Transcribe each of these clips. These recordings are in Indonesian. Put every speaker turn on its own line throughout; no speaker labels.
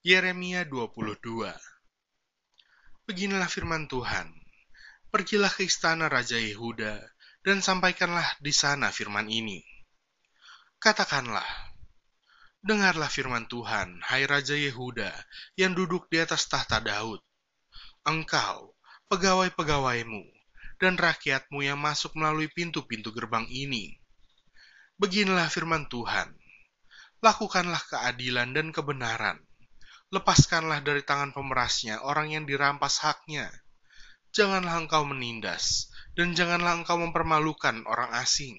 Yeremia 22 Beginilah firman Tuhan. Pergilah ke istana Raja Yehuda dan sampaikanlah di sana firman ini. Katakanlah, Dengarlah firman Tuhan, hai Raja Yehuda, yang duduk di atas tahta Daud. Engkau, pegawai-pegawaimu, dan rakyatmu yang masuk melalui pintu-pintu gerbang ini. Beginilah firman Tuhan. Lakukanlah keadilan dan kebenaran Lepaskanlah dari tangan pemerasnya orang yang dirampas haknya. Janganlah engkau menindas, dan janganlah engkau mempermalukan orang asing,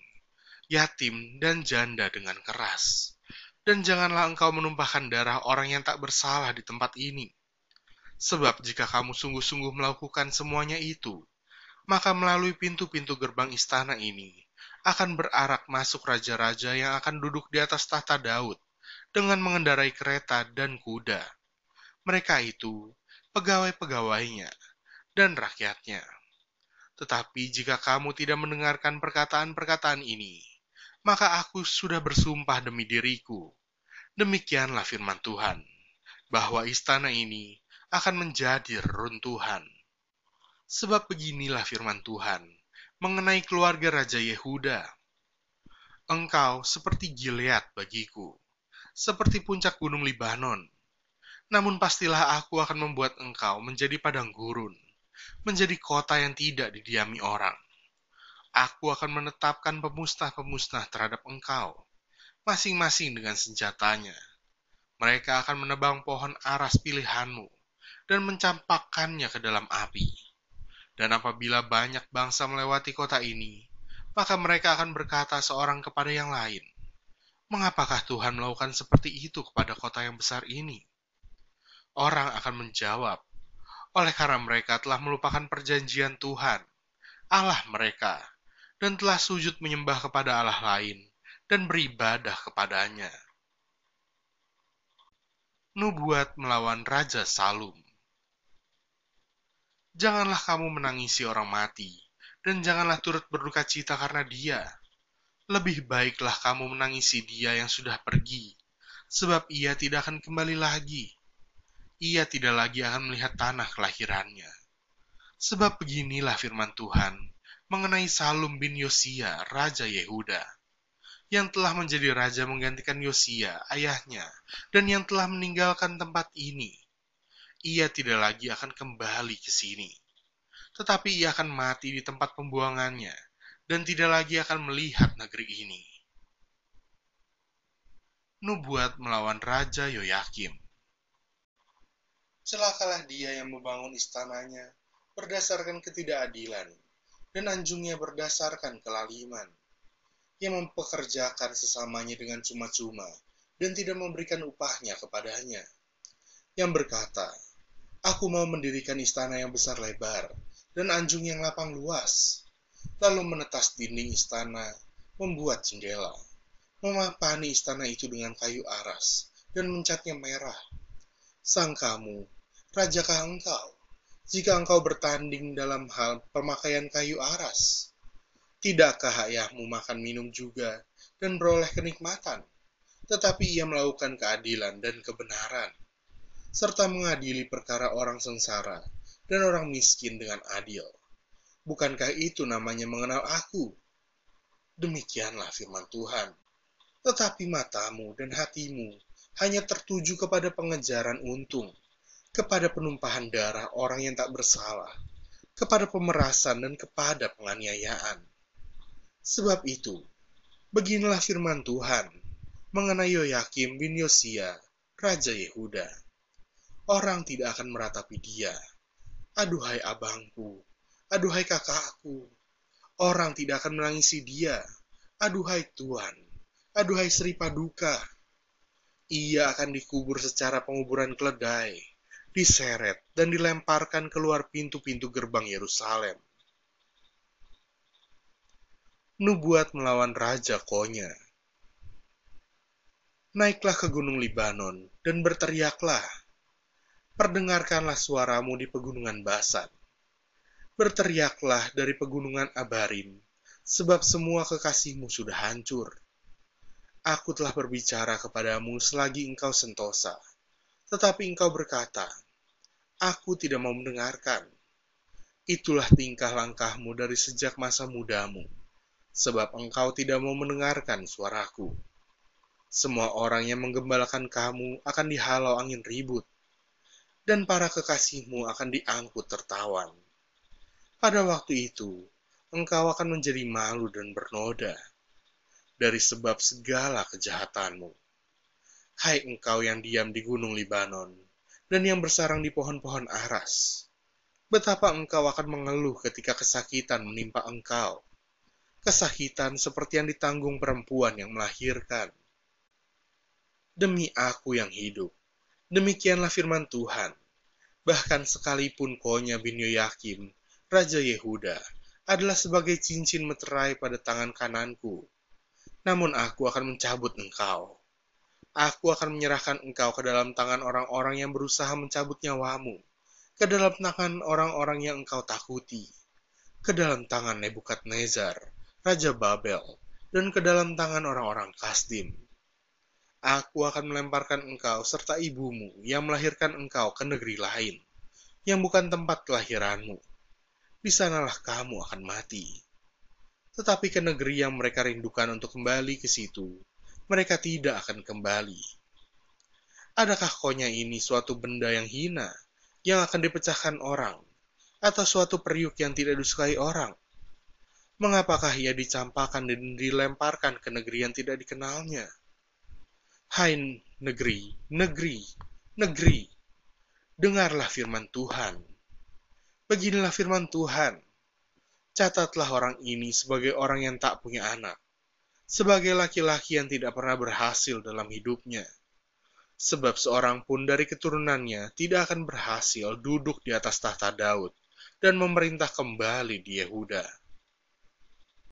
yatim, dan janda dengan keras. Dan janganlah engkau menumpahkan darah orang yang tak bersalah di tempat ini. Sebab jika kamu sungguh-sungguh melakukan semuanya itu, maka melalui pintu-pintu gerbang istana ini akan berarak masuk raja-raja yang akan duduk di atas tahta Daud dengan mengendarai kereta dan kuda mereka itu pegawai-pegawainya dan rakyatnya. Tetapi jika kamu tidak mendengarkan perkataan-perkataan ini, maka aku sudah bersumpah demi diriku. Demikianlah firman Tuhan, bahwa istana ini akan menjadi runtuhan. Sebab beginilah firman Tuhan mengenai keluarga Raja Yehuda. Engkau seperti Gilead bagiku, seperti puncak gunung Libanon, namun pastilah aku akan membuat engkau menjadi padang gurun, menjadi kota yang tidak didiami orang. Aku akan menetapkan pemusnah-pemusnah terhadap engkau, masing-masing dengan senjatanya. Mereka akan menebang pohon aras pilihanmu dan mencampakkannya ke dalam api. Dan apabila banyak bangsa melewati kota ini, maka mereka akan berkata seorang kepada yang lain, Mengapakah Tuhan melakukan seperti itu kepada kota yang besar ini? Orang akan menjawab, oleh karena mereka telah melupakan perjanjian Tuhan, Allah mereka, dan telah sujud menyembah kepada Allah lain dan beribadah kepadanya. Nubuat melawan Raja Salum Janganlah kamu menangisi orang mati, dan janganlah turut berduka cita karena dia. Lebih baiklah kamu menangisi dia yang sudah pergi, sebab ia tidak akan kembali lagi ia tidak lagi akan melihat tanah kelahirannya. Sebab beginilah firman Tuhan mengenai Salum bin Yosia, Raja Yehuda, yang telah menjadi raja menggantikan Yosia, ayahnya, dan yang telah meninggalkan tempat ini. Ia tidak lagi akan kembali ke sini, tetapi ia akan mati di tempat pembuangannya, dan tidak lagi akan melihat negeri ini. Nubuat melawan Raja Yoyakim celakalah dia yang membangun istananya berdasarkan ketidakadilan, dan anjungnya berdasarkan kelaliman, yang mempekerjakan sesamanya dengan cuma-cuma, dan tidak memberikan upahnya kepadanya, yang berkata, Aku mau mendirikan istana yang besar lebar, dan anjung yang lapang luas, lalu menetas dinding istana, membuat jendela, memapani istana itu dengan kayu aras, dan mencatnya merah. Sang kamu rajakah engkau, jika engkau bertanding dalam hal pemakaian kayu aras? Tidakkah ayahmu makan minum juga dan beroleh kenikmatan, tetapi ia melakukan keadilan dan kebenaran, serta mengadili perkara orang sengsara dan orang miskin dengan adil. Bukankah itu namanya mengenal aku? Demikianlah firman Tuhan. Tetapi matamu dan hatimu hanya tertuju kepada pengejaran untung kepada penumpahan darah orang yang tak bersalah, kepada pemerasan dan kepada penganiayaan. Sebab itu, beginilah firman Tuhan mengenai Yoyakim bin Yosia, Raja Yehuda. Orang tidak akan meratapi dia. Aduhai abangku, aduhai kakakku. Orang tidak akan menangisi dia. Aduhai Tuhan, aduhai Sri Paduka. Ia akan dikubur secara penguburan keledai diseret, dan dilemparkan keluar pintu-pintu gerbang Yerusalem. Nubuat melawan Raja Konya Naiklah ke gunung Libanon dan berteriaklah. Perdengarkanlah suaramu di pegunungan Basan. Berteriaklah dari pegunungan Abarim, sebab semua kekasihmu sudah hancur. Aku telah berbicara kepadamu selagi engkau sentosa Tetapi engkau berkata, Aku tidak mau mendengarkan. Itulah tingkah langkahmu dari sejak masa mudamu, sebab engkau tidak mau mendengarkan suaraku. Semua orang yang menggembalakan kamu akan dihalau angin ribut, dan para kekasihmu akan diangkut tertawan. Pada waktu itu, engkau akan menjadi malu dan bernoda dari sebab segala kejahatanmu. Hai engkau yang diam di gunung Libanon, dan yang bersarang di pohon-pohon aras. Betapa engkau akan mengeluh ketika kesakitan menimpa engkau. Kesakitan seperti yang ditanggung perempuan yang melahirkan. Demi aku yang hidup, demikianlah firman Tuhan. Bahkan sekalipun Konya bin Yoyakim, Raja Yehuda, adalah sebagai cincin meterai pada tangan kananku. Namun aku akan mencabut engkau Aku akan menyerahkan engkau ke dalam tangan orang-orang yang berusaha mencabut nyawamu, ke dalam tangan orang-orang yang engkau takuti, ke dalam tangan Nebukadnezar, Raja Babel, dan ke dalam tangan orang-orang Kasdim. Aku akan melemparkan engkau serta ibumu yang melahirkan engkau ke negeri lain, yang bukan tempat kelahiranmu. Di sanalah kamu akan mati. Tetapi ke negeri yang mereka rindukan untuk kembali ke situ, mereka tidak akan kembali. Adakah konya ini suatu benda yang hina, yang akan dipecahkan orang, atau suatu periuk yang tidak disukai orang? Mengapakah ia dicampakkan dan dilemparkan ke negeri yang tidak dikenalnya? Hai negeri, negeri, negeri, dengarlah firman Tuhan. Beginilah firman Tuhan. Catatlah orang ini sebagai orang yang tak punya anak sebagai laki-laki yang tidak pernah berhasil dalam hidupnya. Sebab seorang pun dari keturunannya tidak akan berhasil duduk di atas tahta Daud dan memerintah kembali di Yehuda.